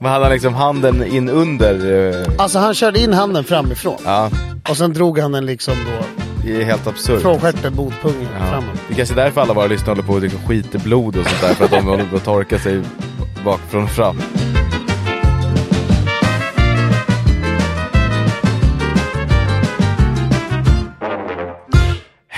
Men hade han liksom handen in under? eh, Alltså han körde in handen framifrån. Ja, Och sen drog han den liksom då det är helt absurt. från stjärten mot pungen Ja. framåt. Det kanske är därför alla våra lyssnare håller på och liksom skiter blod och sånt där. För att de håller på att torka sig bakifrån och fram.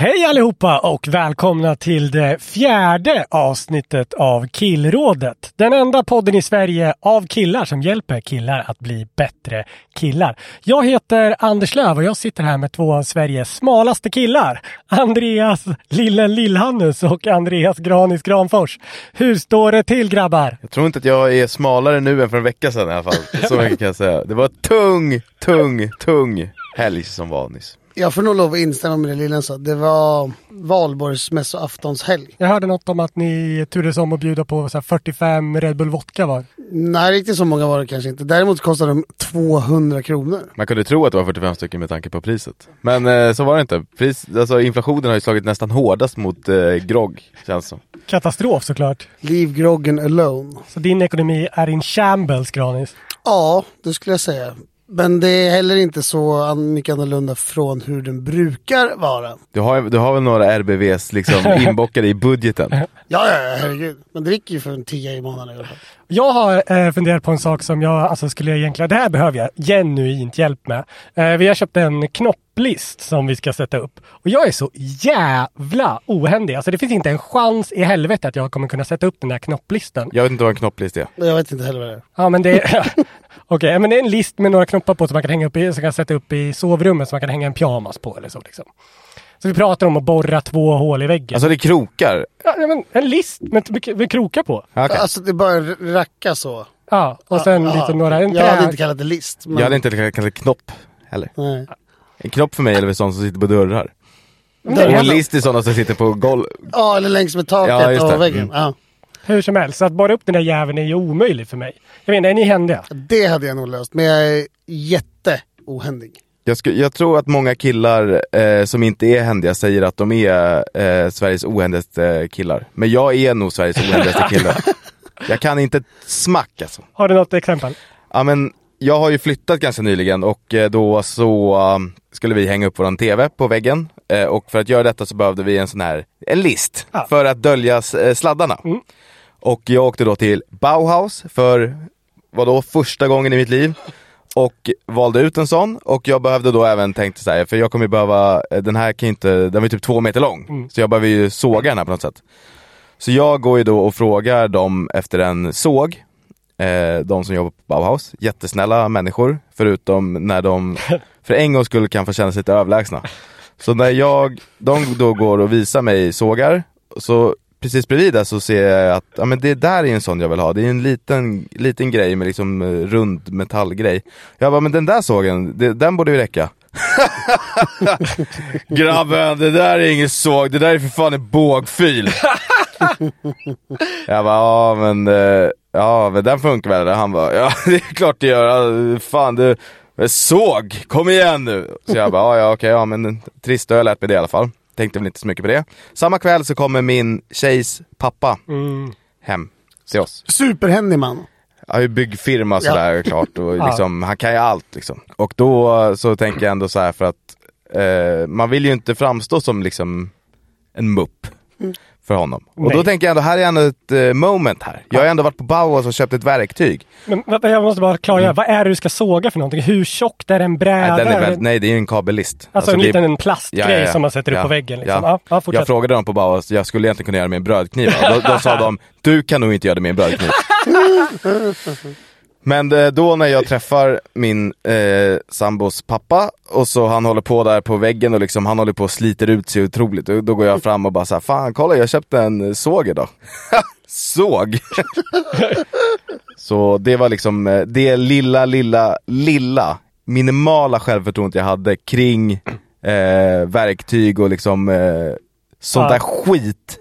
Hej allihopa och välkomna till det fjärde avsnittet av Killrådet. Den enda podden i Sverige av killar som hjälper killar att bli bättre killar. Jag heter Anders Löv och jag sitter här med två av Sveriges smalaste killar. Andreas Lillen Lillhannus och Andreas Granis Granfors. Hur står det till grabbar? Jag tror inte att jag är smalare nu än för en vecka sedan i alla fall. Så mycket kan jag säga. Det var tung, tung, tung helg som var nyss. Jag får nog lov att instämma med det Lillen sa. Det var valborgsmässoaftonshelg. Jag hörde något om att ni turades om att bjuda på så här 45 Red Bull Vodka var. Nej, riktigt så många var det kanske inte. Däremot kostade de 200 kronor. Man kunde tro att det var 45 stycken med tanke på priset. Men eh, så var det inte. Pris, alltså, inflationen har ju slagit nästan hårdast mot eh, grogg, känns som. Katastrof såklart. Leave groggen alone. Så din ekonomi är in shambles, Granis. Ja, det skulle jag säga. Men det är heller inte så mycket annorlunda från hur den brukar vara. Du har, du har väl några RBVs liksom inbockade i budgeten? Ja, ja, herregud. Man dricker ju för en tia i månaden i alla fall. Jag har eh, funderat på en sak som jag alltså skulle egentligen, det här behöver jag genuint hjälp med. Eh, vi har köpt en knopplist som vi ska sätta upp. Och jag är så jävla ohändig. Alltså det finns inte en chans i helvete att jag kommer kunna sätta upp den här knopplistan. Jag vet inte vad en knopplist är. Jag vet inte heller vad det är. Ja men det är... Okej, men det är en list med några knoppar på som man kan hänga upp i, som kan sätta upp i sovrummet som man kan hänga en pyjamas på eller så liksom. Så vi pratar om att borra två hål i väggen. Alltså det krokar. ja, men en list med, med, med krokar på. Ja, okej. Alltså det bara racka så. Ja, och sen Ja, lite några... En Jag hade inte kallat det list. Men... Jag hade inte kallat det knopp heller. Nej. En knopp för mig är väl sån som sitter på dörrar. Men Och det är en list är sådana som sitter på golv. Ja, eller längs med taket Ja, och väggen. Mm. Ja. Hur som helst, så att bara upp den där jäveln är ju omöjligt för mig. Jag menar, är ni händiga? Det hade jag nog löst, men jag är jätteohändig. Jag, sku, jag tror att många killar eh, som inte är händiga säger att de är eh, Sveriges ohändigaste killar. Men jag är nog Sveriges ohändigaste kille. Jag kan inte smack alltså. Har du något exempel? Ja, men jag har ju flyttat ganska nyligen och eh, då så um, skulle vi hänga upp våran TV på väggen. Eh, och för att göra detta så behövde vi en sån här, en list Ja. för att dölja eh, sladdarna. Och jag åkte då till Bauhaus för, vadå, första gången i mitt liv. Och valde ut en sån och jag behövde då även tänkte så här, för jag kommer ju behöva, eh, den här kan ju inte, den var typ två meter lång. Så jag behöver ju såga den här på något sätt. Så jag går ju då och frågar dem efter en såg. Eh, de som jobbar på Bauhaus. Jättesnälla människor. Förutom när de för en gångs skull kan få känna sig lite överlägsna. Så när jag, de då går och visar mig sågar. Så precis bredvid där så ser jag att ja, men det där är en sån jag vill ha. Det är en liten, liten grej med liksom eh, rund metallgrej. Jag bara, men den där sågen, det, den borde ju räcka. Grabben, det där är ingen såg, det där är för fan en bågfil. jag bara, ja men, eh, ja men den funkar väl? Han bara, ja det är klart det gör. Fan du, såg, kom igen nu. Så jag bara, ja ja okej, ja men trist, då har jag lärt mig det i alla fall. Tänkte väl inte så mycket på det. Samma kväll så kommer min tjejs pappa hem till oss. Superhändig man. Ju byggfirma sådär klart och Ja. liksom, han kan ju allt liksom. Och då så tänker jag ändå så här för att eh, man vill ju inte framstå som liksom en mupp. För honom. Och Nej. då tänker jag ändå, här är ändå ett eh, moment här. Jag har ändå varit på Bauhaus och köpt ett verktyg. Men vad- jag måste bara klargöra, vad är det du ska såga för någonting? Hur tjockt är en bräda? Mm. Nej, är väl, nej, det är en kabellist. Alltså, en det är- liten plastgrej som man sätter upp ja, på väggen. Liksom. Ja. Ja, ja, jag frågade dem på Bauhaus, jag skulle egentligen kunna göra det med en brödkniv. Och Då, då sa de, du kan nog inte göra det med en brödkniv. Men eh, då när jag träffar min eh, sambos pappa och så han håller på där på väggen och liksom han håller på och sliter ut sig otroligt. Då, då går jag fram och bara så här, fan kolla jag köpte en såg idag. såg! så det var liksom eh, det lilla, lilla, lilla minimala självförtroendet jag hade kring eh, verktyg och liksom eh, sånt Ja. där skit.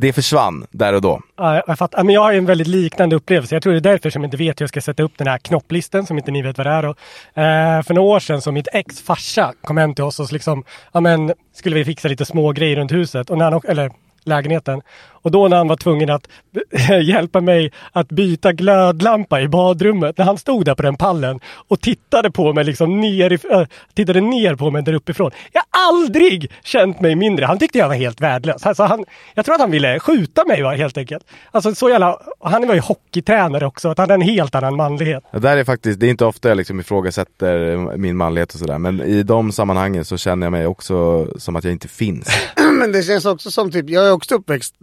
Det försvann där och då. Ja, jag, fattar. Men jag har en väldigt liknande upplevelse. Jag tror det är därför som jag inte vet hur jag ska sätta upp den här knopplisten som inte ni vet vad det är. Och, Eh, för några år sedan så mitt ex farsa kom hem till oss och så liksom, ja men skulle vi fixa lite små grejer runt huset. Och när han, eller lägenheten. Och då när han var tvungen att hjälpa mig att byta glödlampa i badrummet. När han stod där på den pallen och tittade på mig liksom ner, äh, tittade ner på mig där uppifrån. Jag har aldrig känt mig mindre. Han tyckte jag var helt värdelös. Alltså han, jag tror att han ville skjuta mig va, helt enkelt. Alltså så jävla, han var ju hockeytränare också. Att han hade en helt annan manlighet. Det där är faktiskt, det är inte ofta jag liksom ifrågasätter min manlighet och sådär, men i de sammanhangen så känner jag mig också som att jag inte finns. Men det känns också som typ, jag är också uppväxt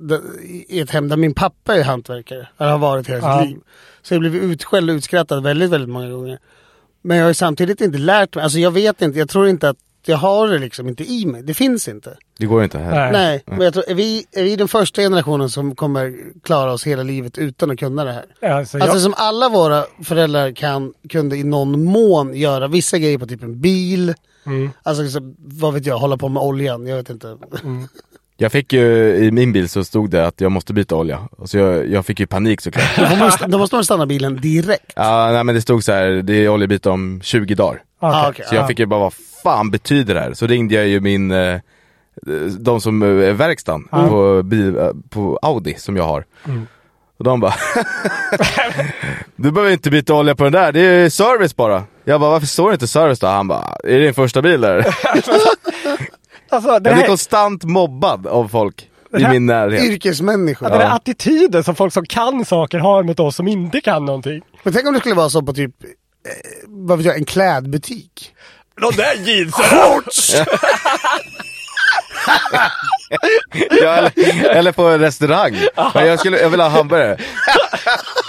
i ett hem där min pappa är hantverkare. Eller har varit hela sitt Ja. liv. Så jag blev utskälld och utskrattad väldigt, väldigt många gånger. Men jag har ju samtidigt inte lärt mig, alltså jag vet inte, jag tror inte att jag har det liksom inte i mig. Det finns inte. Det går inte här. Nej. Nej, men jag tror, är vi, är vi den första generationen som kommer klara oss hela livet utan att kunna det här? Alltså, jag, Alltså som alla våra föräldrar kan, kunde i någon mån göra vissa grejer på typ en bil. Mm. Alltså liksom, vad vet jag, hålla på med oljan, jag vet inte. Jag fick ju, i min bil så stod det att jag måste byta olja. Och så jag, jag fick ju panik såklart. Då, man, då måste man stanna bilen direkt. Ja, nej men det stod så här, det är oljebyte om 20 dagar. okej. Ah, okej. Så jag fick ju bara, vad fan betyder det här? Så ringde jag ju min, eh, de som är verkstaden på, bil, eh, på Audi som jag har. Och de bara, du behöver inte byta olja på den där, det är service bara. Jag bara, varför står det inte service då? Han bara, är det din första bil där? Alltså, det Jag blir konstant mobbad av folk i min närhet. Yrkesmänniskor. den här attityden som folk som kan saker har mot oss som inte kan någonting. Men tänk om det skulle vara så på typ, eh, vad vet jag, en klädbutik. De där jeansen! Ja, eller, eller på en restaurang. Men jag, skulle, jag vill ha hamburgare.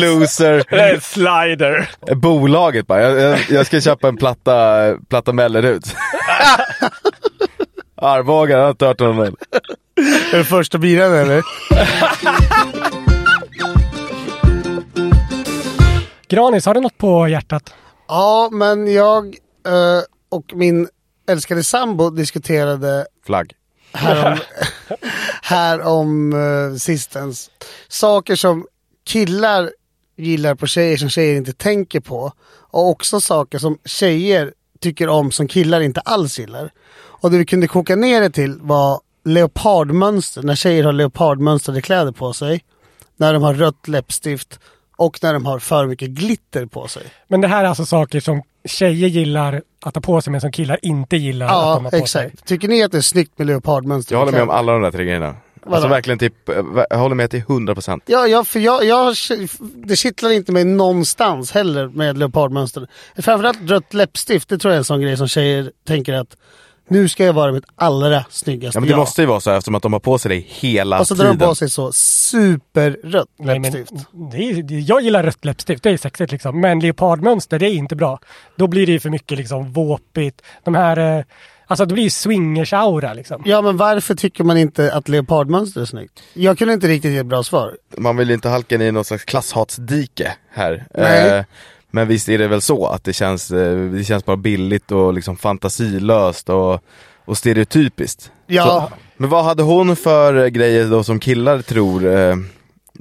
Loser. Slider. Bolaget bara, jag, jag, jag ska köpa en platta, platta Mellerud. Arboga, jag har inte hört om den. Är det första bilen eller? Granis, har du något på hjärtat? Ja, men jag eh, och min älskade sambo diskuterade Flagg. härom, härom uh, sistens. Saker som killar gillar på tjejer som tjejer inte tänker på. Och också saker som tjejer tycker om som killar inte alls gillar. Och det vi kunde koka ner det till var leopardmönster, när tjejer har leopardmönstrade kläder på sig. När de har rött läppstift och när de har för mycket glitter på sig. Men det här är alltså saker som tjejer gillar att ha på sig men som killar inte gillar att de Ja, har på sig. exakt. Tycker ni att det är snyggt med leopardmönster? Jag håller med om alla de där tre grejerna. Alltså verkligen typ, eh, jag håller med till 100%. Ja, ja, för jag, jag, det kittlar inte mig någonstans heller med leopardmönster. Framförallt rött läppstift, det tror jag är en sån grej som tjejer tänker att nu ska jag vara mitt allra snyggaste Ja men det jag. måste ju vara så eftersom att de har på sig det hela Och så drar tiden. de på sig så superrött Nej, men, läppstift. det är, det- jag gillar rött läppstift, det är sexigt liksom. Men leopardmönster, det är inte bra. Då blir det ju för mycket liksom våpigt. De här, eh, alltså det blir ju swingers-aura liksom. Ja, men varför tycker man inte att leopardmönster är snyggt? Jag kunde inte riktigt ge ett bra svar. Man vill inte halka in i något slags klasshatsdike här. Nej. Eh, men visst är det väl så att det känns, eh, det känns bara billigt och liksom fantasilöst och, och stereotypiskt. Ja. Så, men vad hade hon för grejer då som killar tror? Eh,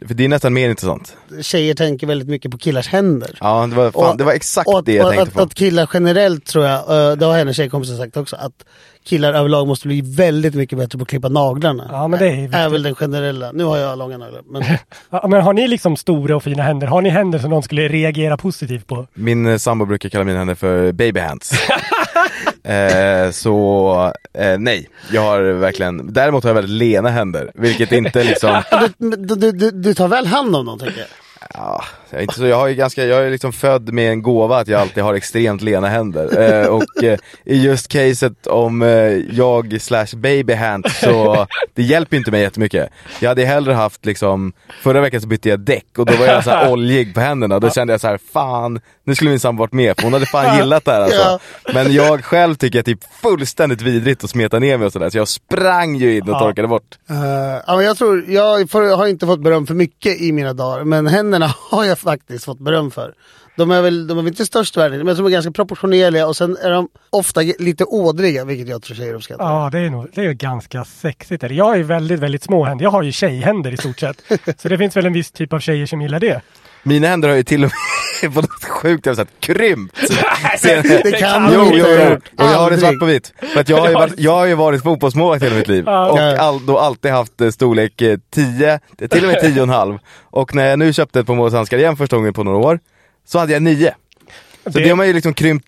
för det är nästan mer intressant. Tjejer tänker väldigt mycket på killars händer. Ja, det var, fan, Och- det var exakt och att, det jag och tänkte att, på. att killar generellt tror jag, eh, det har hennes tjejkompisar sagt också, att killar överlag måste bli väldigt mycket bättre på att klippa naglarna. Ja, men det är är väl den generella. Nu har jag långa naglar. Men Ja, men har ni liksom stora och fina händer? Har ni händer som någon skulle reagera positivt på? Min eh, sambo brukar kalla mina händer för baby hands. eh, så eh, nej, jag har verkligen, däremot har jag väldigt lena händer. Vilket inte liksom, du, du, du, du tar väl hand om dem tänker jag? ja, jag, är inte så, jag, har ganska, jag är liksom född med en gåva att jag alltid har extremt lena händer. Eh, och eh, i just caset om eh, jag slash baby hands så det hjälper inte mig jättemycket. Jag hade hellre haft liksom, förra veckan så bytte jag däck och då var jag så här oljig på händerna. Då kände jag så här, fan, nu skulle min sambo varit med för hon hade fan gillat det här alltså. Men jag själv tycker att det är fullständigt vidrigt att smeta ner mig och sådär. Så jag sprang ju in och Ja. torkade bort. Uh, ja, men jag tror, jag har inte fått beröm för mycket i mina dagar, men händerna har jag faktiskt fått beröm för. De är väl, de är väl inte störst i världen, men jag tror de är ganska proportionerliga och sen är de ofta lite ådriga, vilket jag tror tjejer uppskattar. Ja, det är nog det är ganska sexigt. Jag ju väldigt, väldigt små händer. Jag har ju tjejhänder i stort sett. Så det finns väl en viss typ av tjejer som gillar det. Mina händer har ju till och med på något sjukt jag har sett krympt. Sen- Det kan Jo, jo, inte ha jo. gjort. Och jag har det svart på vitt. För att jag har ju varit, jag har ju varit fotbollsmålvakt hela mitt liv. Och all, då alltid haft eh, storlek eh, 10, till och med 10,5. Och när jag nu köpte ett par målshandskar igen första gången på några år, så hade jag 9. Så det, Det- har man ju liksom krympt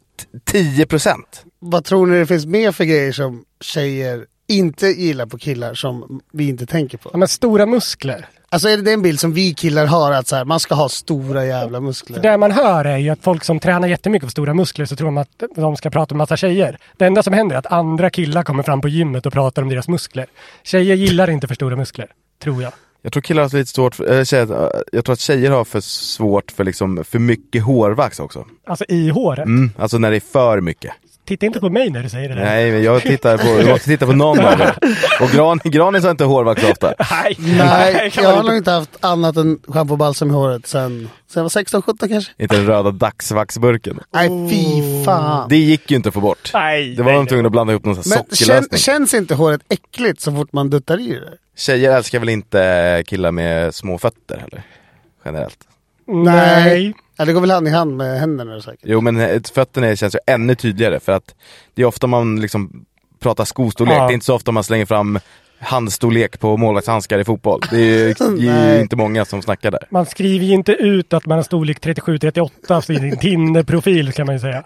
10%. Vad tror ni det finns mer för grejer som tjejer inte gillar på killar som vi inte tänker på? Ja, men stora muskler. Alltså är det den bild som vi killar har att så här, man ska ha stora jävla muskler? Det man hör är ju att folk som tränar jättemycket på stora muskler så tror de att de ska prata med massa tjejer. Det enda som händer är att andra killar kommer fram på gymmet och pratar om deras muskler. Tjejer gillar inte för stora muskler, tror jag. Jag tror killar har lite svårt, för, äh, tjejer, äh, jag tror att tjejer har för svårt för liksom, för mycket hårvax också. Alltså i håret. Mm, alltså när det är för mycket. Titta inte på mig när du säger det där. Nej, men jag tittar på, jag måste titta på någon av er. Och gran, Granis har inte hårvax ofta. Nej, Nej, jag har inte. nog inte haft annat än schampo och balsam i håret sen, sen jag var 16-17 kanske. Inte den röda dagsvaxburken. Nej fy fan. Det gick ju inte att få bort. Nej, Det var nej, de tvungna att blanda ihop någon sån Men kän, sockerlösning. känns inte håret äckligt så fort man duttar i det? Tjejer älskar väl inte killar med små fötter heller? Generellt. Nej. Ja, det går väl hand i hand med händerna säkert. Jo men eh, fötterna känns ju ännu tydligare för att det är ofta man liksom pratar skostorlek. Ja. Det är inte så ofta man slänger fram handstorlek på målvaktshandskar i fotboll. Det är ju, det är inte många som snackar där. Man skriver ju inte ut att man har storlek 37-38 på sin Tinder-profil kan man ju säga.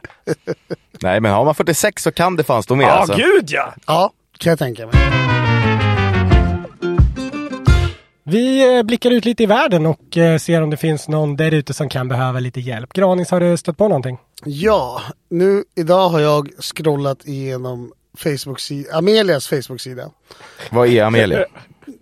Nej men har man 46 så kan det fan stå med Ja, alltså. gud ja! Ja, kan jag tänka mig. Vi eh, blickar ut lite i världen och eh, ser om det finns någon där ute som kan behöva lite hjälp. Granis, har du stött på någonting? Ja, nu idag har jag scrollat igenom Facebook Amelias Facebook-sida. Vad är Amelia?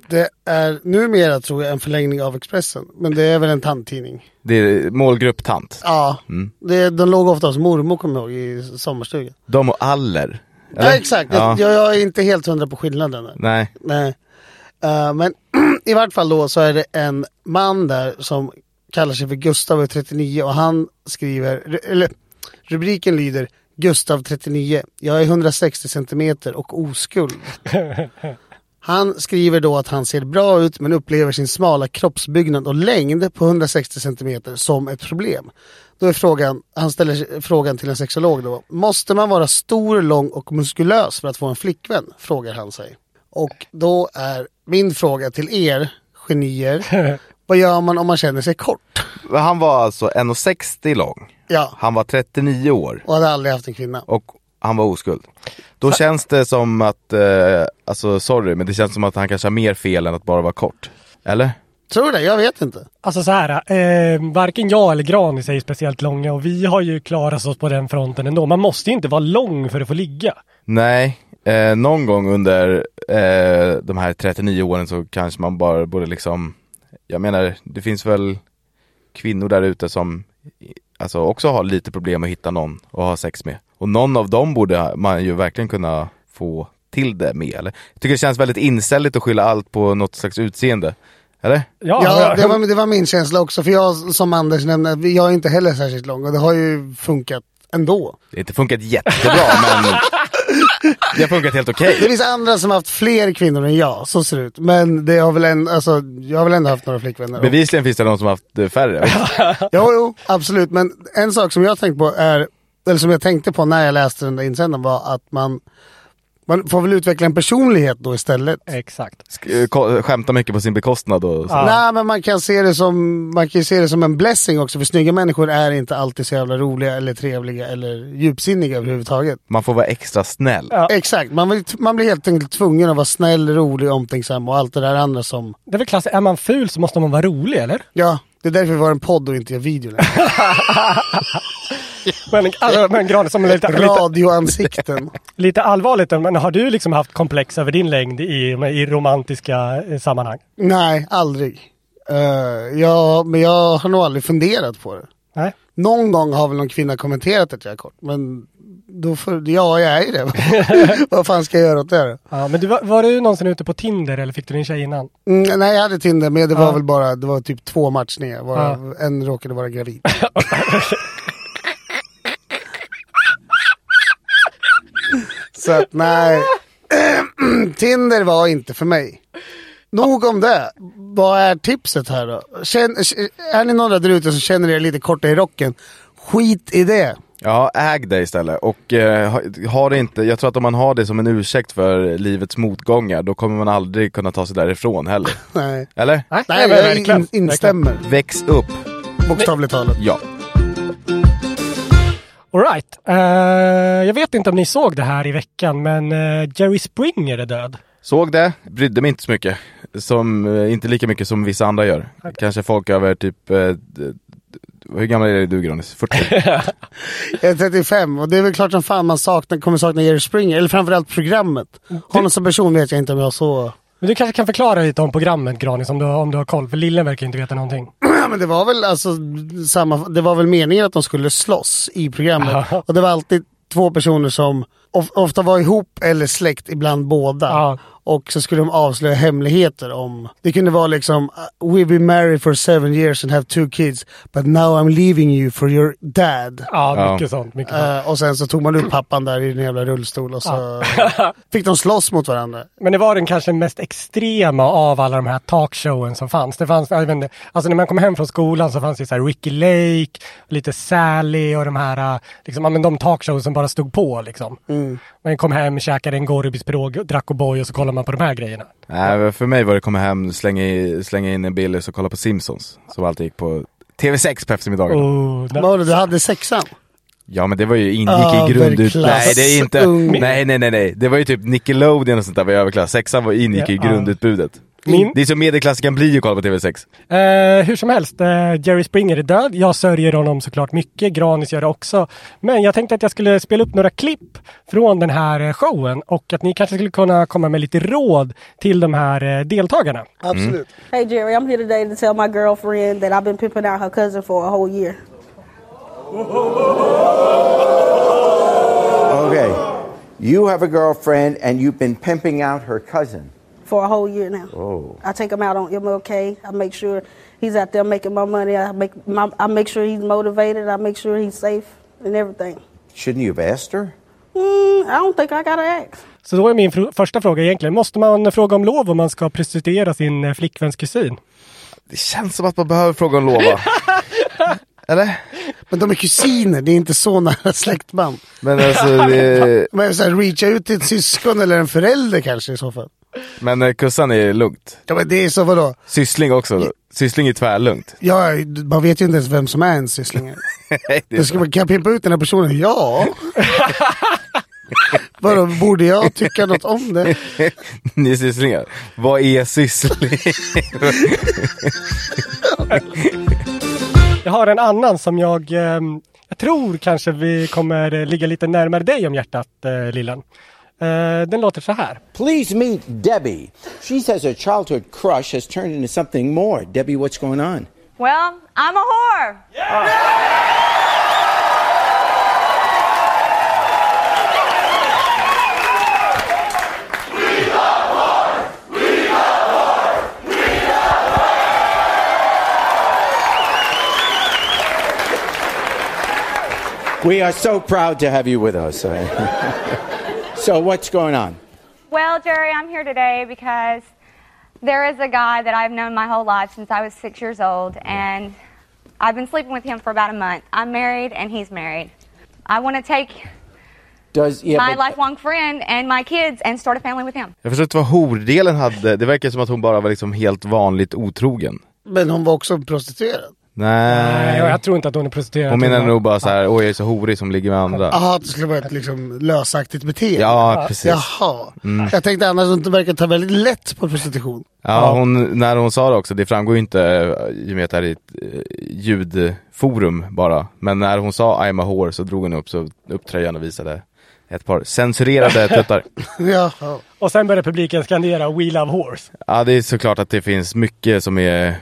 Det är numera tror jag en förlängning av Expressen, men det är väl en tandtidning. Det är målgrupp tant. Ja, Mm. det, de låg ofta hos mormor kommer jag ihåg i sommarstugan. De och Aller. Ja, eller? exakt, Ja. jag, jag är inte helt hundra på skillnaden. Där. Nej. Nej. Eh, men i vart fall då så är det en man där som kallar sig för Gustav och är 39 och han skriver, eller rubriken lyder Gustav 39, jag är 160 centimeter och oskuld. Han skriver då att han ser bra ut men upplever sin smala kroppsbyggnad och längd på 160 centimeter som ett problem. Då är frågan, han ställer frågan till en sexolog då. Måste man vara stor, lång och muskulös för att få en flickvän? Frågar han sig. Och då är min fråga till er genier. Vad gör man om man känner sig kort? Han var alltså 1,60 lång. Ja, Han var 39 år. och hade aldrig haft en kvinna. Och han var oskuld. Då känns det som att, eh, alltså sorry, men det känns som att han kanske har mer fel än att bara vara kort. Eller? Tror du det? Jag vet inte. Alltså så här, eh, varken jag eller Granis är ju speciellt långa och vi har ju klarat oss på den fronten ändå. Man måste ju inte vara lång för att få ligga. Nej, eh, någon gång under eh, de här 39 åren så kanske man bara borde liksom, jag menar, det finns väl kvinnor där ute som alltså också har lite problem att hitta någon att ha sex med. Och någon av dem borde man ju verkligen kunna få till det med. Eller? Jag tycker det känns väldigt inställigt att skylla allt på något slags utseende. Eller? Ja, det var, det var min känsla också. För jag, som Anders nämnde, jag är inte heller särskilt lång och det har ju funkat ändå. Det har inte funkat jättebra men det har funkat helt okej. Det finns andra som har haft fler kvinnor än jag, så ser det ut. Men det har väl en, alltså, jag har väl ändå haft några flickvänner. Bevisligen finns det någon som har haft eh, färre. Jo, jo, absolut. Men en sak som jag tänkt på är, eller som jag tänkte på när jag läste den där insändaren var att man Man får väl utveckla en personlighet då istället. Exakt. Sk- eh, Skämta mycket på sin bekostnad och. Ja. Nej men man kan, se det som, man kan se det som en blessing också för snygga människor är inte alltid så jävla roliga eller trevliga eller djupsinniga överhuvudtaget. Man får vara extra snäll. Ja. Exakt, man, vill, man blir helt enkelt tvungen att vara snäll, rolig, omtänksam och allt det där andra som... Det är väl klassiskt, är man ful så måste man vara rolig eller? Ja, det är därför vi har en podd och inte gör video längre. Men, alltså, men Gran, som lite, Radioansikten. lite allvarligt, men har du liksom haft komplex över din längd i, i romantiska eh, sammanhang? Nej, aldrig. Uh, ja, men jag har nog aldrig funderat på det. Nej? Någon gång har väl någon kvinna kommenterat att jag är kort, men då får, ja, jag är ju det. Vad fan ska jag göra åt det? Ja, men du, var, var du någonsin ute på Tinder eller fick du din tjej innan? Mm, nej, jag hade Tinder, men det var Ja. väl bara, det var typ två matchningar. Bara, Ja. En råkade vara gravid. Så att nej, Tinder var inte för mig. Nog om det. Vad är tipset här då? Känn, är ni några där ute som känner er lite korta i rocken? Skit i det. Ja, äg det istället. Och eh, ha, ha det inte, jag tror att om man har det som en ursäkt för livets motgångar, då kommer man aldrig kunna ta sig därifrån heller. Nej, Eller? Nej, nej men jag in, instämmer. Väx upp. Bokstavligt talat. Ja. Alright. Uh, jag vet inte om ni såg det här i veckan, men eh, Jerry Springer är död. Såg det, brydde mig inte så mycket. Som, eh, inte lika mycket som vissa andra gör. Kanske folk över typ, eh, hur gammal är du Granis? 40? Jag är 35 och det är väl klart som fan man saknar, kommer sakna Jerry Springer. Eller framförallt programmet. Honom som person vet jag inte om jag så... Men du kanske kan förklara lite om programmet Granis, om du, om du har koll. För Lillen verkar inte veta någonting. Ja, men det var väl alltså samma, det var väl meningen att de skulle slåss i programmet. Och det var alltid två personer som of, ofta var ihop eller släkt, ibland båda. Ja. Och så skulle de avslöja hemligheter om, det kunde vara liksom We've been married for seven years and have two kids but now I'm leaving you for your dad. Ja, Ja. mycket sånt. Mycket sånt. Eh, och sen så tog man ut pappan där i den jävla rullstol och så fick de slåss mot varandra. Men det var den kanske mest extrema av alla de här talkshowen som fanns. Det fanns, jag vet inte, alltså när man kom hem från skolan så fanns det så här Ricky Lake, lite Sally och de här, äh, liksom, ja, men de talkshows som bara stod på liksom. Man kom hem, käkade en Gorbis-pirog, drack O'boy och så kollade man på de här grejerna. Nej, för mig var det komma hem, slänga, i, slänga in en Billys och kolla på Simpsons. Som alltid gick på TV6 på eftermiddagarna. Oh, Vad var det, du hade sexan? Ja men det var ju ingick i grundut... Överklass, Nej det är inte... Nej nej nej nej. Det var ju typ Nickelodeon och sånt där var överklass. Sexan var ingick i Ja. grundutbudet. Min- Det är som medelklass kan bli att kolla på TV6. Eh, hur som helst, eh, Jerry Springer är död. Jag sörjer honom såklart mycket. Granis gör det också. Men jag tänkte att jag skulle spela upp några klipp från den här eh, showen och att ni kanske skulle kunna komma med lite råd till de här eh, deltagarna. Absolut. Hey Jerry, I'm here today to tell my girlfriend that I've been pimping out her cousin for a whole year. Okay. You have a girlfriend and you've been pimping out her cousin. For a whole year now. Oh. I take him out on MLK. I make sure he's out there making my money. I make my, I make sure he's motivated. I make sure he's safe and everything. Shouldn't you have asked her? Mm, I don't think I gotta ask. Så då är min fr- första fråga egentligen, måste man fråga om lov om man ska prostituera sin eh, flickväns kusin? Det känns som att man behöver fråga om lov? Eller? Men de är kusiner, det är inte så nära släktband. Men alltså det... Men så här, reacha ut till ett syskon eller en förälder kanske i så fall. Men eh, kussan är lugnt. Ja men det är så vadå? Syssling också. Syssling är tvärlugnt. Ja, man vet ju inte ens vem som är en syssling. Nej, det är Det ska, man- kan jag pimpa ut den här personen? Ja. Vadå, borde jag tycka något om det? Ni är sysslingar. Vad är syssling? Jag har en annan som jag, ehm, jag tror kanske vi kommer eh, ligga lite närmare dig om hjärtat, eh, Lillen. Eh, den låter så här. Please meet Debbie. She says her childhood crush has turned into something more. Debbie, what's going on? Well, I'm a whore. We are so proud to have you with us. so, what's going on? Well, Jerry, I'm here today because there is a guy that I've known my whole life since I was six years old, and I've been sleeping with him for about a month. I'm married, and he's married. I want to take Does yeah, my but- lifelong friend and my kids and start a family with him. Jag förstår inte vad hordelen hade, det verkar som att hon bara var liksom helt vanligt otrogen. Men hon var också prostituerad. Nej, Nej. jag tror inte att hon är prostituerad. Hon menar nog bara så här, oj jag är så horig som ligger med andra. Jaha, att det skulle vara ett liksom lösaktigt beteende. Ja, precis. Jaha. Jag tänkte annars att hon verkar ta väldigt lätt på prostitution. Ja, hon, när hon sa det också, det framgår ju inte eh, i och med att det här är ett eh, ljudforum bara. Men när hon sa I'm a whore så drog hon upp, så, upp tröjan och visade ett par censurerade tuttar. Jaha. Och sen börjar publiken skandera We Love Horse. Ja, det är såklart att det finns mycket som är...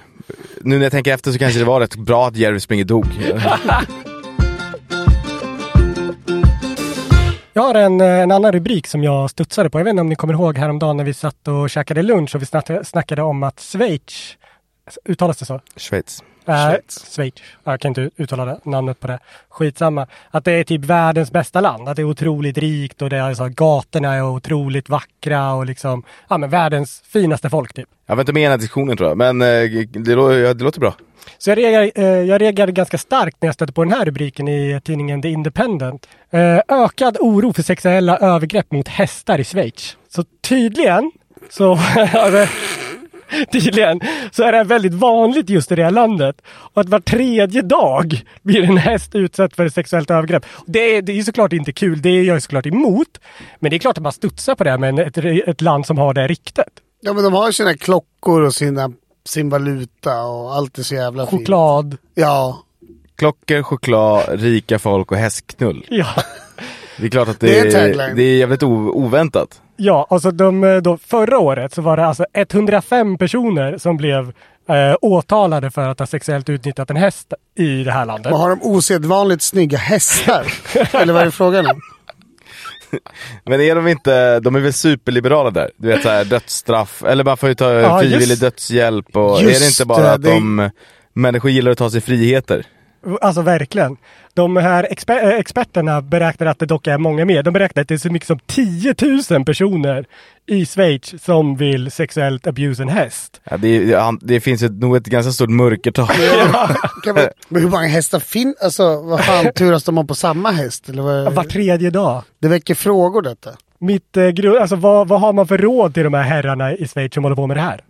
Nu när jag tänker efter så kanske det var rätt bra att Jerry Springer dog. Jag har en, eh, en annan rubrik som jag studsade på. Jag vet inte om ni kommer ihåg häromdagen när vi satt och käkade lunch och vi snackade, snackade om att Schweiz, uttalas det så? Schweiz. Äh, Schweiz. Schweiz. Jag kan inte uttala det, namnet på det. Skitsamma. Att det är typ världens bästa land. Att det är otroligt rikt och det är så, gatorna är otroligt vackra och liksom, ja men världens finaste folk typ. Jag var inte med i den här diskussionen tror jag, men eh, det, lå- det låter bra. Så jag reagerade, eh, jag reagerade ganska starkt när jag stötte på den här rubriken i tidningen The Independent. Eh, ökad oro för sexuella övergrepp mot hästar i Schweiz. Så tydligen så, alltså, tydligen så är det väldigt vanligt just i det här landet. Och att var tredje dag blir en häst utsatt för sexuellt övergrepp. Det är, det är såklart inte kul, det är jag såklart emot. Men det är klart att man studsar på det här med ett, ett land som har det riktet. Ja men de har ju sina klockor och sina, sin valuta och allt är så jävla fint. Choklad. Ja. Klockor, choklad, rika folk och hästknull. Ja. Det är klart att Det det, är det är jävligt oväntat. Ja, alltså de, eh, då, förra året så var det alltså 105 personer som blev eh, åtalade för att ha sexuellt utnyttjat en häst i det här landet. Men har de osedvanligt snygga hästar? Eller vad är det frågan om? Men är de inte, de är väl superliberala där? Du vet såhär dödsstraff, eller man får ju ta Ja, frivillig just- dödshjälp och är det inte bara det, att det- de människor gillar att ta sig friheter? Alltså verkligen. De här exper- eh, experterna beräknar att det dock är många mer. De beräknar att det är så mycket som 10 000 personer i Schweiz som vill sexuellt abuse en häst. Ja, det, det, det finns ett, nog ett ganska stort mörkertal. Man, men hur många hästar finns? Alltså vad fan turas de om på samma häst? Eller vad, Var tredje dag. Det väcker frågor detta. Mitt, eh, gru- alltså, vad, vad har man för råd till de här herrarna i Schweiz som håller på med det här?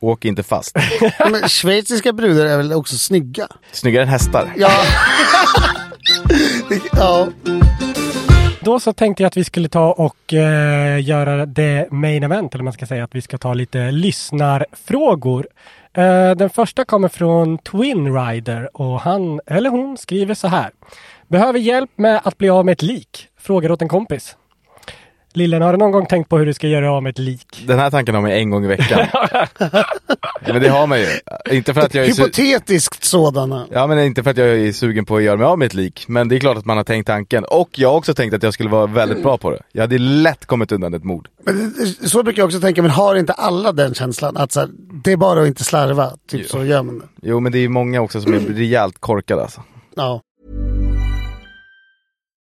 Åk inte fast. Men schweiziska brudar är väl också snygga? Snyggare än hästar. Ja. Ja. Då så tänkte jag att vi skulle ta och eh, göra det main event, eller man ska säga att vi ska ta lite lyssnarfrågor. Eh, den första kommer från Twin Rider och han eller hon skriver så här. Behöver hjälp med att bli av med ett lik? Frågar åt en kompis. Lillen, har du någon gång tänkt på hur du ska göra av med ett lik? Den här tanken har man en gång i veckan. men det har man ju. Inte för att jag är su- Hypotetiskt sådana. Ja men inte för att jag är sugen på att göra mig av med ett lik, men det är klart att man har tänkt tanken. Och jag har också tänkt att jag skulle vara väldigt bra på det. Jag hade lätt kommit undan ett mord. Men det- så brukar jag också tänka, men har inte alla den känslan? Att så här, det är bara att inte slarva, typ så gör man det. Jo men det är många också som är rejält korkade alltså. Ja.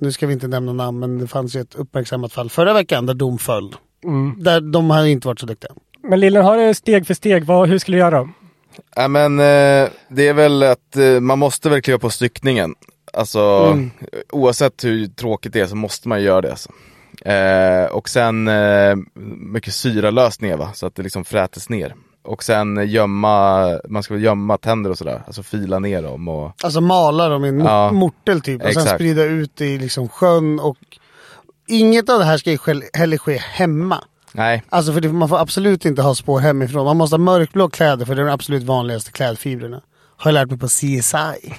Nu ska vi inte nämna namn, men det fanns ju ett uppmärksammat fall förra veckan där dom föll. Mm. Där de hade inte varit så duktiga. Men Lillen, har det steg för steg. Vad, hur skulle du göra? Ja, men eh, det är väl att eh, man måste väl kliva på styckningen. Alltså Mm. oavsett hur tråkigt det är så måste man göra det. Alltså. Eh, och sen eh, mycket syralösning va, så att det liksom frätes ner. Och sen gömma, man ska väl gömma tänder och sådär, alltså fila ner dem och Alltså mala dem i en Ja, mortel typ och sen exakt. sprida ut i liksom sjön och inget av det här ska ju heller ske hemma. Nej, Alltså för det, man får absolut inte ha spår hemifrån. Man måste ha mörkblå kläder för det är de absolut vanligaste klädfibrerna. Har jag lärt mig på CSI.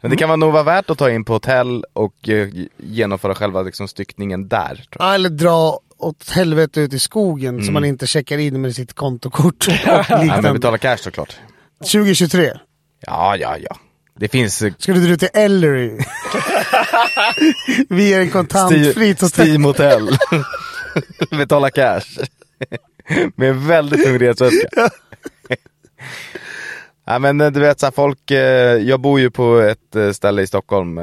men det kan vara nog vara värt att ta in på hotell och eh, genomföra själva liksom, styckningen där. Ja, Eller dra åt helvete ut i skogen Mm. man inte checkar in med sitt kontokort och Ja, men liknande. betala cash såklart. 2023. Ja, ja, ja. Det finns eh, Ska du till Ellery? Vi är en kontantfritt hotell. Steam Hotel. Betala cash. Med en väldigt tung resväska. Ja men eh, du vet så här, folk, eh, jag bor ju på ett eh, ställe i Stockholm,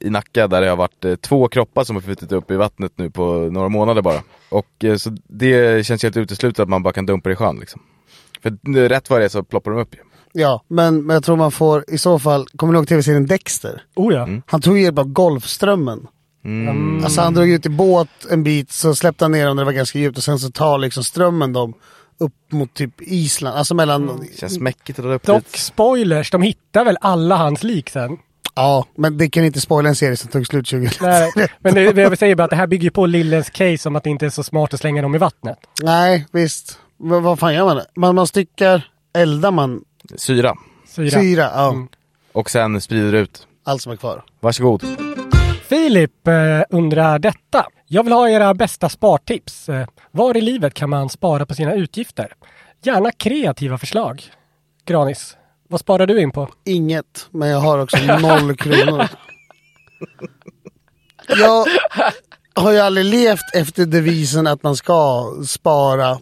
i Nacka, där det har varit två kroppar som har flutit upp i vattnet nu på några månader bara. Och så det känns helt uteslutet att man bara kan dumpa det i sjön liksom. För rätt vad det är så ploppar de upp ju. Ja, men, men jag tror man får i så fall, kommer ni ihåg tv-serien Dexter? Oh ja. Han tog hjälp av Golfströmmen. Mm. Alltså han drog ut i båt en bit, så släppte han ner dem när det var ganska djupt och sen så tar liksom strömmen dem upp mot typ Island, alltså mellan... Känns mäckigt att dra upp Dock dit. spoilers, de hittar väl alla hans lik sen? Ja, men det kan inte spoila en serie som tog slut 20 Nej, men det, jag säger bara att det här bygger på Lillens case om att det inte är så smart att slänga dem i vattnet. Nej, visst. Men vad fan gör man? Man, man styckar, eldar man Syra. Syra. syra, ja. Mm. Och sen sprider ut. Allt som är kvar. Varsågod. Filip eh, undrar detta. Jag vill ha era bästa spartips. Eh, var i livet kan man spara på sina utgifter? Gärna kreativa förslag. Granis, vad sparar du in på? Inget, men jag har också noll kronor. Jag har ju aldrig levt efter devisen att man ska spara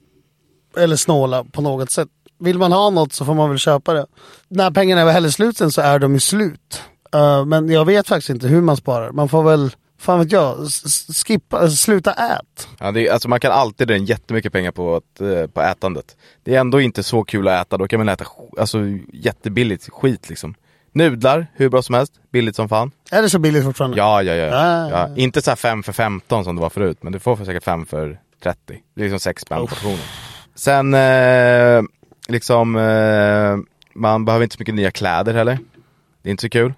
eller snåla på något sätt. Vill man ha något så får man väl köpa det. När pengarna är väl heller slut sen så är de ju slut. Eh, men jag vet faktiskt inte hur man sparar. Man får väl, fan vet jag, skippa, alltså, sluta ät. Ja, det är, alltså man kan alltid dra in jättemycket pengar på, att, eh, på ätandet. Det är ändå inte så kul att äta, då kan man äta alltså, jättebilligt skit liksom. Nudlar, hur bra som helst, billigt som fan. Är det så billigt fortfarande? Ja, ja, ja. Ah. ja. Inte så här 5 för 15 som det var förut, men du får för säkert 5 för 30. Det är liksom 6 spänn portionen. Sen, eh, liksom, eh, man behöver inte så mycket nya kläder heller. Det är inte så kul.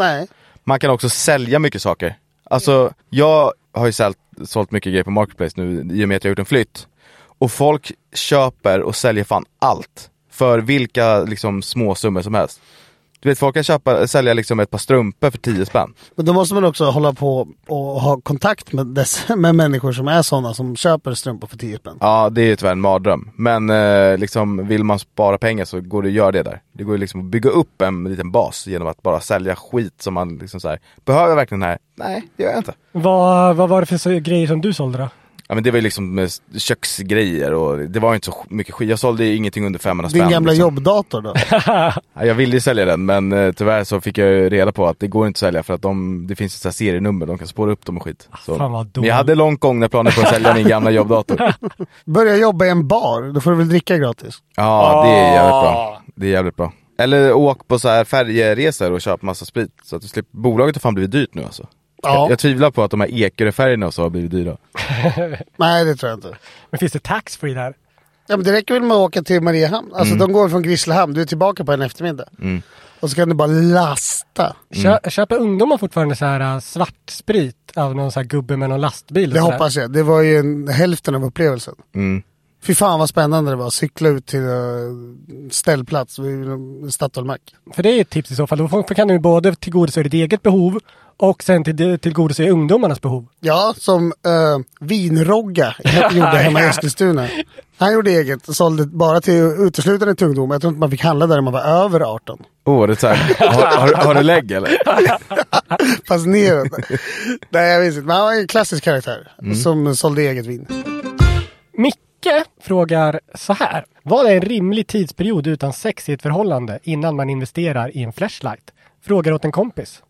Nej. Man kan också sälja mycket saker. Alltså, jag har ju sålt, sålt mycket grejer på Marketplace nu i och med att jag har gjort en flytt. Och folk köper och säljer fan allt. För vilka liksom småsummor som helst. Du vet, folk kan köpa, sälja liksom ett par strumpor för 10 spänn. Men då måste man också hålla på och ha kontakt med, dess, med människor som är sådana som köper strumpor för 10 spänn. Ja, det är ju tyvärr en mardröm. Men eh, liksom, vill man spara pengar så går det att göra det där. Det går ju liksom att bygga upp en liten bas genom att bara sälja skit som man liksom så här, behöver jag verkligen den här? Nej, det gör jag inte. Vad, vad var det för grejer som du sålde då? Ja men det var ju liksom med köksgrejer och det var ju inte så mycket skit. Jag sålde ju ingenting under 500 spänn. Din gamla liksom. jobbdator då? Ja, jag ville ju sälja den men eh, tyvärr så fick jag ju reda på att det går inte att sälja för att de, det finns ett så här serienummer, de kan spåra upp dem och skit. Så. Fan vad Men jag hade långt gångna planer på att sälja min gamla jobbdator. Börja jobba i en bar, då får du väl dricka gratis? Ja, det är jävligt Ah. bra. Det är jävligt bra. Eller åk på så här färjeresor och köp massa sprit. Så att du slipper, bolaget har fan blivit dyrt nu alltså. Ja. Jag, jag tvivlar på att de här Ekeröfärgerna och så har blivit dyra. Nej, det tror jag inte. Men finns det taxfree där? Ja, men det räcker väl med att åka till Mariehamn. Alltså Mm. de går från Grisslehamn, du är tillbaka på en eftermiddag. Mm. Och så kan du bara lasta. Kö, Köper ungdomar fortfarande så här äh, svartsprit av någon så här gubbe med någon lastbil? och Det hoppas jag. Det var ju en, hälften av upplevelsen. Mm. Fy fan vad spännande det var. Cykla ut till uh, ställplats vid Statoilmack. För det är ett tips i så fall. Då kan du både tillgodose ditt eget behov och sen till, tillgodose ungdomarnas behov. Ja, som uh, Vinrogga gjorde hemma i Eskilstuna. Han gjorde eget och sålde bara till uteslutande till ungdomar. Jag tror inte man fick handla där när man var över 18. Åh, det är så här, har, har, har du lägg eller? Fast neråt. Nej, jag vet inte. Men han var en klassisk karaktär Mm. som sålde eget vin. Micke frågar så här. Vad är en rimlig tidsperiod utan sex i ett förhållande innan man investerar i en flashlight? Frågar åt en kompis.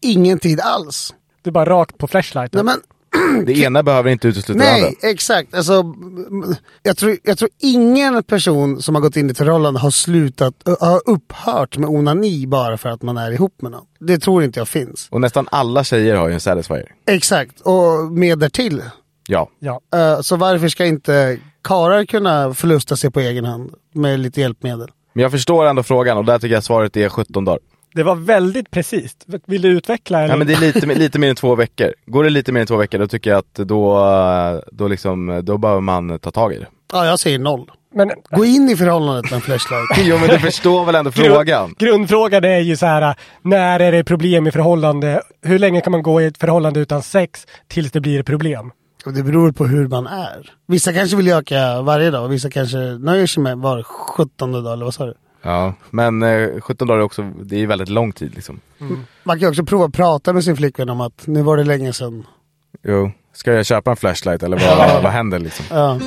Ingen tid alls. Du är bara rakt på flashlighten. Nej, men Det ena behöver inte utesluta det andra. Nej, exakt. Alltså, jag, tror, jag tror ingen person som har gått in i ett förhållande har slutat, har upphört med onani bara för att man är ihop med någon. Det tror inte jag finns. Och nästan alla tjejer har ju en satisfier. Exakt, och mer därtill. Ja. Ja. Eh, så varför ska inte karlar kunna förlusta sig på egen hand med lite hjälpmedel? Men jag förstår ändå frågan och där tycker jag svaret är 17 dagar. Det var väldigt precis. Vill du utveckla? Eller? Ja men det är lite, lite mer än två veckor. Går det lite mer än två veckor då tycker jag att då, då liksom, då behöver man ta tag i det. Ja, jag säger noll. Men, Gå in i förhållandet med en flashlight. Jo men du förstår väl ändå Grund- frågan? Grundfrågan är ju så här, när är det problem i förhållande? Hur länge kan man gå i ett förhållande utan sex tills det blir ett problem? Och det beror på hur man är. Vissa kanske vill öka varje dag, vissa kanske nöjer sig med var 17 dag, eller vad sa du? Ja, men eh, 17 dagar är också, det är väldigt lång tid liksom. Man kan ju också prova att prata med sin flickvän om att nu var det länge sedan. Jo, ska jag köpa en flashlight eller vad, vad händer liksom? Ja.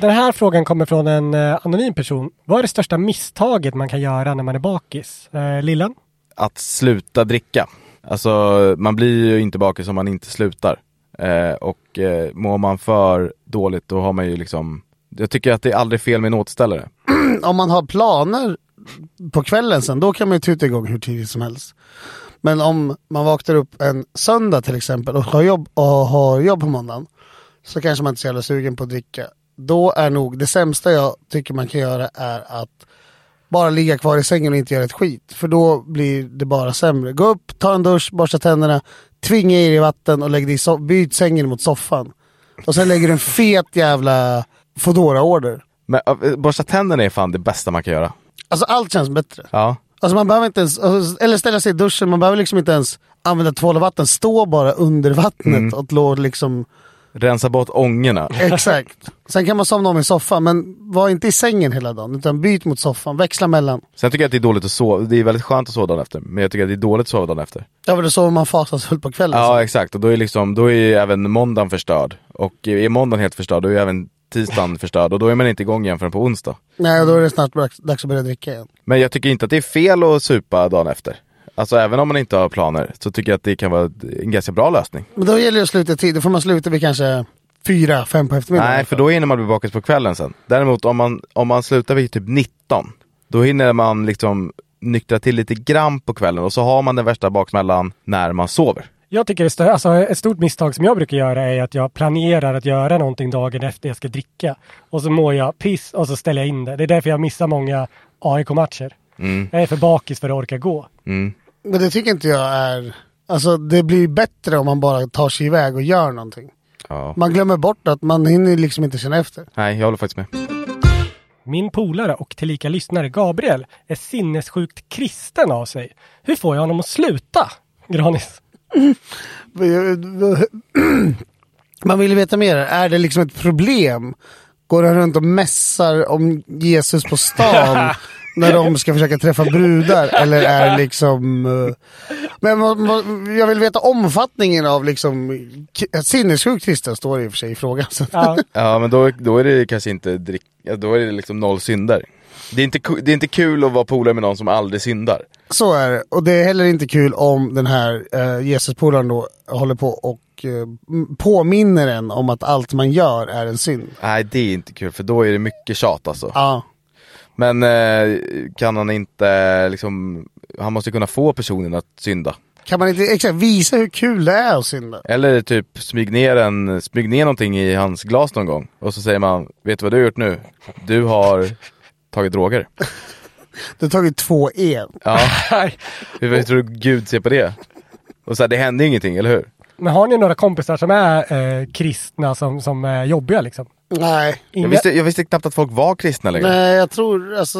Den här frågan kommer från en eh, anonym person. Vad är det största misstaget man kan göra när man är bakis? Eh, Lillan? Att sluta dricka. Alltså man blir ju inte bakis om man inte slutar. Eh, och eh, mår man för dåligt då har man ju liksom Jag tycker att det är aldrig fel med en återställare. Om man har planer på kvällen sen, då kan man ju tuta igång hur tidigt som helst. Men om man vaknar upp en söndag till exempel och har jobb, och har jobb på måndagen så kanske man inte är så jävla sugen på att dricka. Då är nog det sämsta jag tycker man kan göra är att bara ligga kvar i sängen och inte göra ett skit. För då blir det bara sämre. Gå upp, ta en dusch, borsta tänderna, tvinga i dig vatten och lägg dig so- byt sängen mot soffan. Och sen lägger du en fet jävla foodora order Men borsta tänderna är fan det bästa man kan göra. Alltså allt känns bättre. Ja. Alltså man behöver inte ens, alltså, eller ställa sig i duschen, man behöver liksom inte ens använda tvål och vatten. Stå bara under vattnet Mm. och låt liksom, Rensa bort ångorna. exakt. Sen kan man somna om i soffan, men var inte i sängen hela dagen. Utan byt mot soffan, växla mellan. Sen tycker jag att det är dåligt att sova. Det är väldigt skönt att sova dagen efter. Men jag tycker att det är dåligt att sova dagen efter. Ja men då sover man fasansfullt på kvällen. Ja exakt, och då är, liksom, då är ju även måndagen förstörd. Och är måndagen helt förstörd, då är även tisdagen förstörd. Och då är man inte igång igen förrän på onsdag. Nej, då är det snart dags att börja dricka igen. Men jag tycker inte att det är fel att supa dagen efter. Alltså även om man inte har planer så tycker jag att det kan vara en ganska bra lösning. Men då gäller det att sluta tid. Då får man sluta vid kanske fyra, fem på eftermiddagen. Nej, för då hinner man bli bakis på kvällen sen. Däremot om man, om man slutar vid typ 19, då hinner man liksom nyktra till lite grann på kvällen och så har man den värsta baksmällan när man sover. Jag tycker det stö- alltså, ett stort misstag som jag brukar göra är att jag planerar att göra någonting dagen efter jag ska dricka. Och så mår jag piss och så ställer jag in det. Det är därför jag missar många AIK-matcher. Mm. Jag är för bakis för att orka gå. Mm. Men det tycker inte jag är... Alltså det blir bättre om man bara tar sig iväg och gör någonting. Ja. Man glömmer bort att man hinner liksom inte känna efter. Nej, jag håller faktiskt med. Min polare och tillika lyssnare Gabriel är sinnessjukt kristen av sig. Hur får jag honom att sluta? Granis. Man vill veta mer. Är det liksom ett problem? Går han runt och mässar om Jesus på stan när de ska försöka träffa brudar? Eller är det liksom... eh, Men jag vill veta omfattningen av liksom... k- Sinnessjuk kristen står det i och för sig i frågan. Så. Ja. Ja, men då, då är det kanske inte drick, ja, då är det liksom noll synder. Det är, inte, det är inte kul att vara polare med någon som aldrig syndar. Så är det. Och det är heller inte kul om den här uh, Jesuspolaren då håller på och eh, påminner en om att allt man gör är en synd. Nej, det är inte kul för då är det mycket tjat alltså. Ja. Men eh, kan han inte liksom, han måste kunna få personen att synda. Kan man inte exakt visa hur kul det är att synda? Eller typ smyg ner, en, smyg ner någonting i hans glas någon gång. Och så säger man, vet du vad du har gjort nu? Du har tagit droger. Du har tagit två E. Ja. hur, tror du Gud ser på det? Och så här, det hände ingenting, eller hur? Men har ni några kompisar som är eh, kristna som, som är jobbiga liksom? Nej. Jag visste, jag visste knappt att folk var kristna längre. Nej, jag tror alltså...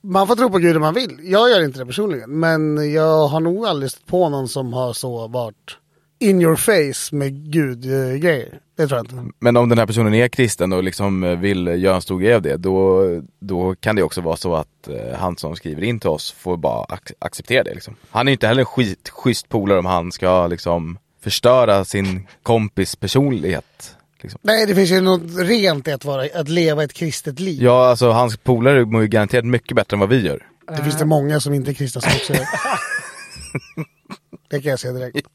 Man får tro på Gud om man vill. Jag gör inte det personligen. Men jag har nog aldrig stött på någon som har så varit in your face med Gud-grejer. Det tror jag inte. Men om den här personen är kristen och liksom vill göra en stor grej av det, då, då kan det också vara så att eh, han som skriver in till oss får bara ac acceptera det. Liksom. Han är inte heller en skit, schysst polare om han ska liksom förstöra sin kompis personlighet. Liksom. Nej, det finns ju något rent i att, vara, att leva ett kristet liv. Ja, alltså hans polare mår ju garanterat mycket bättre än vad vi gör. Det finns det många som inte är kristna som också gör. det kan jag säga direkt.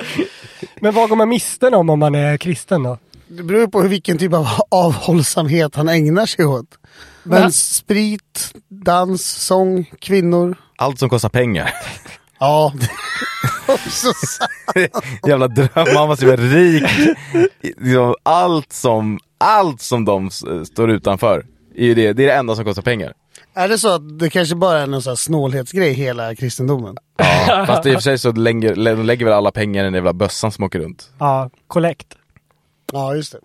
Men vad går man miste om om man är kristen då? Det beror på vilken typ av avhållsamhet han ägnar sig åt. Men Va? sprit, dans, sång, kvinnor. Allt som kostar pengar. Ja, Jävla dröm, man måste vara rik. Liksom, allt, som, allt som de står utanför, är ju det, det är det enda som kostar pengar. Är det så att det kanske bara är någon sån här snålhetsgrej hela kristendomen? Ja, fast i och för sig så lägger, de lägger väl alla pengar i den jävla bössan som åker runt. Ja, kollekt. Ja, just det.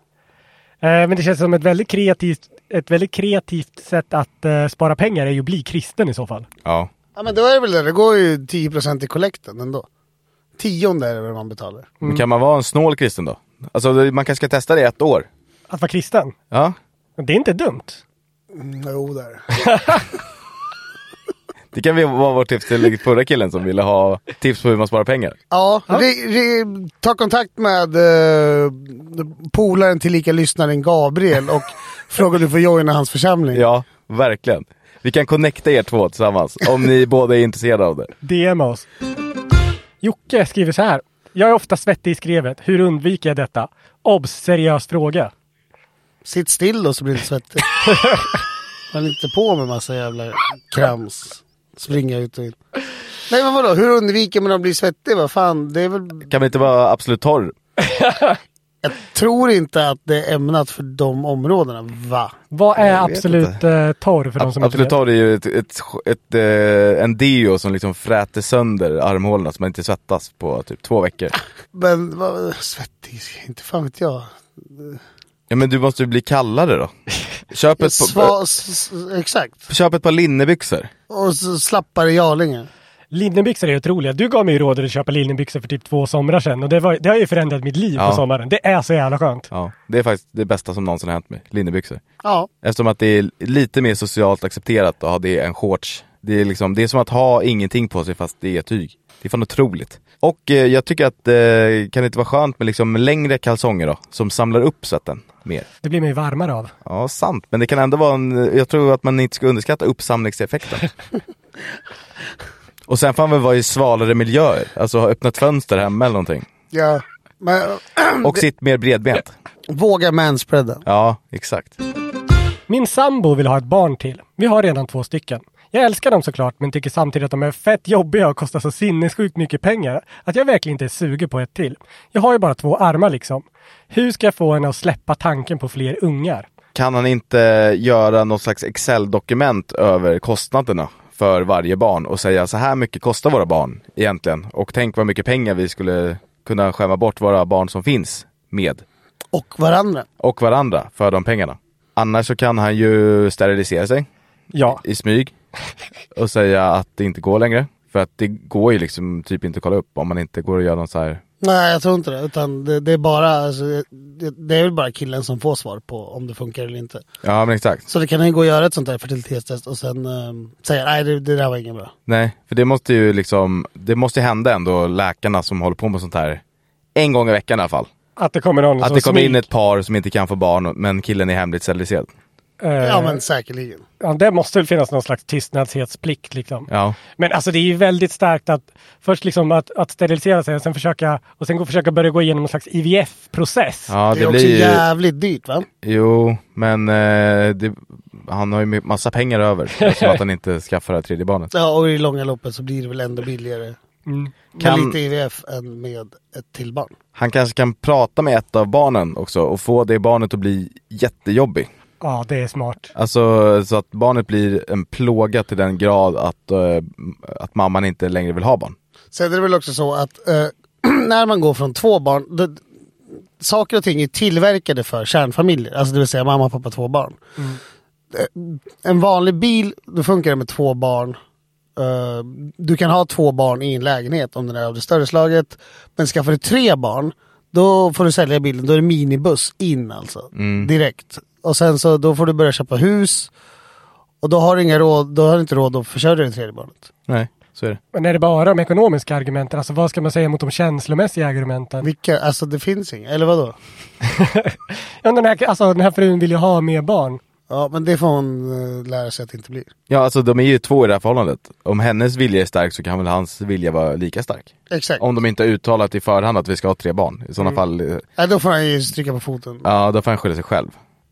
Eh, men det känns som ett väldigt kreativt, ett väldigt kreativt sätt att eh, spara pengar är ju att bli kristen i så fall. Ja. Ja men då är det väl det, det går ju 10% i kollekten ändå. Tionde är det väl man betalar. Men kan man vara en snål kristen då? Alltså man kanske ska testa det i ett år. Att vara kristen? Ja. Det är inte dumt. Mm, jo, det är det. Det kan vi vara vårt tips till förra killen som ville ha tips på hur man sparar pengar. Ja, re- re- ta kontakt med uh, polaren till lika lyssnaren Gabriel och fråga om du får joina hans församling. Ja, verkligen. Vi kan connecta er två tillsammans om ni båda är intresserade av det. DM oss. Jocke skriver så här. Jag är ofta svettig i skrevet. Hur undviker jag detta? Obs! Seriös fråga. Sitt still då så blir det svettig. Man inte på med massa jävla krams. Springa ut och in. Nej men vadå, hur undviker man att bli svettig? Vad fan, det är väl... Kan vi inte vara absolut torr? Jag tror inte att det är ämnat för de områdena, va? Vad är absolut eh, torr för de som Absolut inte vet? torr är ju ett, ett, ett, eh, en deo som liksom fräter sönder armhålorna så man inte svettas på typ två veckor. Men vad, svettig, inte fan vet jag. Ja men du måste ju bli kallare då. Köp ett, Sva, exakt. köp ett par linnebyxor. Och så slappare jarlingar. Linnebyxor är otroliga. Du gav mig ju rådet att köpa linnebyxor för typ två somrar sedan och det, var, det har ju förändrat mitt liv Ja. på sommaren. Det är så jävla skönt. Ja, det är faktiskt det bästa som någonsin har hänt mig. Linnebyxor. Ja. Eftersom att det är lite mer socialt accepterat att ha det än shorts. Det är, liksom, det är som att ha ingenting på sig fast det är tyg. Det är fan otroligt. Och eh, jag tycker att eh, kan det inte vara skönt med liksom längre kalsonger då? Som samlar upp svetten mer. Det blir man ju varmare av. Ja, sant. Men det kan ändå vara en, jag tror att man inte ska underskatta uppsamlingseffekten. Och sen får man väl vara i svalare miljöer. Alltså ha öppnat fönster hemma eller någonting. Ja. Men, Och sitt mer bredbent. våga manspreada. Ja, exakt. Min sambo vill ha ett barn till. Vi har redan två stycken. Jag älskar dem såklart men tycker samtidigt att de är fett jobbiga och kostar så sinnessjukt mycket pengar att jag verkligen inte är sugen på ett till. Jag har ju bara två armar liksom. Hur ska jag få henne att släppa tanken på fler ungar? Kan han inte göra något slags Excel-dokument över kostnaderna för varje barn och säga så här mycket kostar våra barn egentligen och tänk vad mycket pengar vi skulle kunna skämma bort våra barn som finns med Och varandra. och varandra för de pengarna. Annars så kan han ju sterilisera sig Ja. i smyg och säga att det inte går längre. För att det går ju liksom typ inte att kolla upp om man inte går och gör någon så här Nej, jag tror inte det. Utan det, det är bara, alltså, det, det är väl bara killen som får svar på om det funkar eller inte. Ja men exakt. Så det kan ju gå att göra ett sånt där fertilitetstest och sen um, säga nej det, det där var inget bra. Nej, för det måste ju liksom, det måste ju hända ändå läkarna som håller på med sånt här en gång i veckan i alla fall. Att det kommer någon Att det kommer in ett par som inte kan få barn men killen är hemligt steriliserad. Eh, Ja men säkerligen. ja, det måste väl finnas någon slags tystnadsplikt liksom. Ja. Men alltså det är ju väldigt starkt att först liksom att, att sterilisera sig och sen försöka och sen gå, försöka börja gå igenom någon slags IVF-process. Ja, det det, är också blir ju, jävligt dyrt va? Jo, men eh, det, han har ju massa pengar över. Så att han inte skaffar det här tredje barnet. Ja, och i långa loppet så blir det väl ändå billigare Mm. Kan- med lite IVF än med ett till barn. Han kanske kan prata med ett av barnen också och få det barnet att bli jättejobbig. Ja, det är smart. Alltså så att barnet blir en plåga till den grad att, eh, att mamman inte längre vill ha barn. Sen är det väl också så att eh, när man går från två barn, då, saker och ting är tillverkade för kärnfamiljer, alltså det vill säga mamma, pappa, två barn. Eh, En vanlig bil, då funkar det med två barn. Eh, du kan ha två barn i en lägenhet om den är av det större slaget. Men skaffar du tre barn, då får du sälja bilen, då är det minibuss in alltså. Direkt. Och sen så då får du börja köpa hus. Och då har du inga råd, då har du inte råd att försörja det tredje barnet. Nej, så är det. Men är det bara de ekonomiska argumenten? Alltså vad ska man säga mot de känslomässiga argumenten? Vilka, alltså det finns inga, eller vadå? Ja, den, här, alltså, den här frun vill ju ha mer barn. Ja men det får hon uh, lära sig att det inte blir. Ja alltså de är ju två i det här förhållandet. Om hennes vilja är stark så kan väl hans vilja vara lika stark. Exakt. Om de inte har uttalat i förhand att vi ska ha tre barn. I sådana Mm. fall, eh, Nej då får han ju stryka på foten. ja då får han skylla sig själv.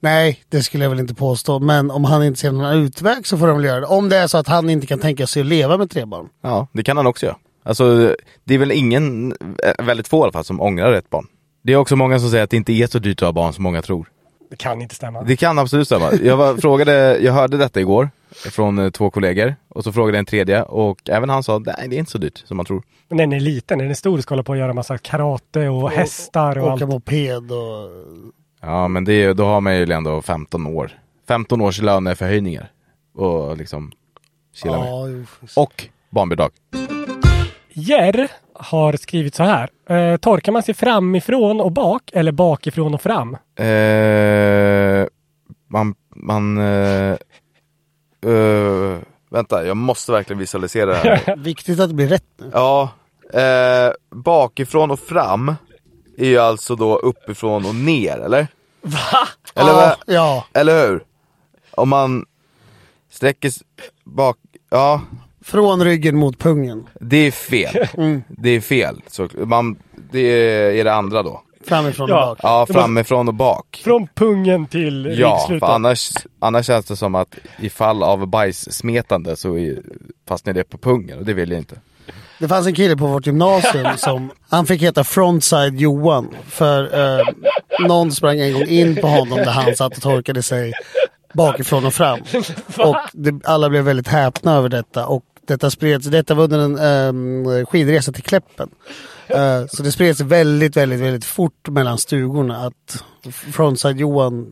Nej, det skulle jag väl inte påstå. Men om han inte ser någon utväg så får de väl göra det. Om det är så att han inte kan tänka sig att leva med tre barn. Ja, det kan han också göra. Alltså det är väl ingen, eh, väldigt få i alla fall, som ångrar ett barn. Det är också många som säger att det inte är så dyrt att ha barn som många tror. Det kan inte stämma. Det kan absolut stämma. Jag var, frågade, jag hörde detta igår från eh, två kollegor och så frågade en tredje och även han sa nej det är inte så dyrt som man tror. Men den är liten, den är stor, ska hålla på att göra massa karate och hästar och Åka allt. moped och... Ja men det, är- då har man ju ändå 15 år. 15 års löneförhöjningar och liksom chilla med. Ja, jo. Och barnbidrag. Jer har skrivit så här. Eh, torkar man sig framifrån och bak eller bakifrån och fram? Eh, man, man, eh, eh, vänta jag måste verkligen visualisera det här. Viktigt att det blir rätt nu. Ja, eh, bakifrån och fram är ju alltså då uppifrån och ner, eller? Va? Eller, ja, ja. eller hur? Om man sträcker bak, ja, Från ryggen mot pungen. det är fel. Mm. Det är fel. Så man, det är det andra då. Framifrån Ja. och bak. Ja, framifrån och bak. Från pungen till Ja, ryggslutet. för annars, annars känns det som att i fall av bajssmetande så är, fastnar det på pungen och det vill jag inte. Det fanns en kille på vårt gymnasium som, han fick heta Frontside Johan. För eh, någon sprang en gång in på honom där han satt och torkade sig bakifrån och fram. Och det, alla blev väldigt häpna över detta. Och detta spreds, detta var under en um, skidresa till Kläppen. Eh, så det spreds väldigt, väldigt, väldigt fort mellan stugorna att Frontside Johan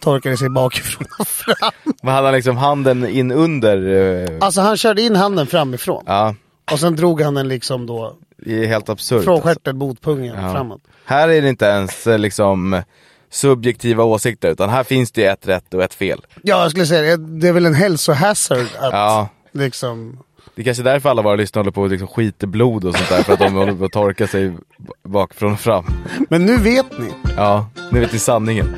torkade sig bakifrån och fram. Men hade han liksom handen in under? eh, Alltså han körde in handen framifrån. Ja, Och sen drog han den liksom då det är helt absurt. från alltså. stjärten mot pungen Ja. framåt. Här är det inte ens eh, liksom subjektiva åsikter utan här finns det ett rätt och ett fel. Ja, jag skulle säga det. Det är väl en hälsohazard att Ja, liksom... det är kanske är därför alla våra lyssnare håller på och liksom skiter blod och sånt där för att de håller på att torka sig bakifrån och fram. Men nu vet ni. Ja, nu vet ni sanningen.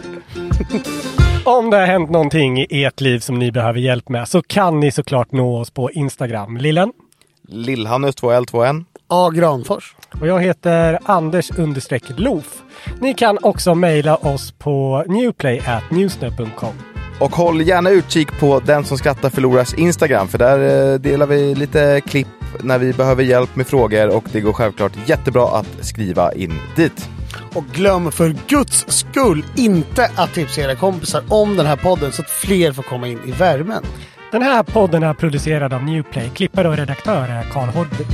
Om det har hänt någonting i ert liv som ni behöver hjälp med så kan ni såklart nå oss på Instagram. Lillen? Lillhannes 2L2N. A. Granfors. Och jag heter Anders understreck Loof. Ni kan också mejla oss på newplay@newsnet.com. Och håll gärna utkik på Den som skrattar förlorars Instagram, för där eh, delar vi lite klipp när vi behöver hjälp med frågor och det går självklart jättebra att skriva in dit. Och glöm för guds skull inte att tipsa era kompisar om den här podden så att fler får komma in i värmen. Den här podden är producerad av Newplay. Klippare och redaktör är Karl Hodby.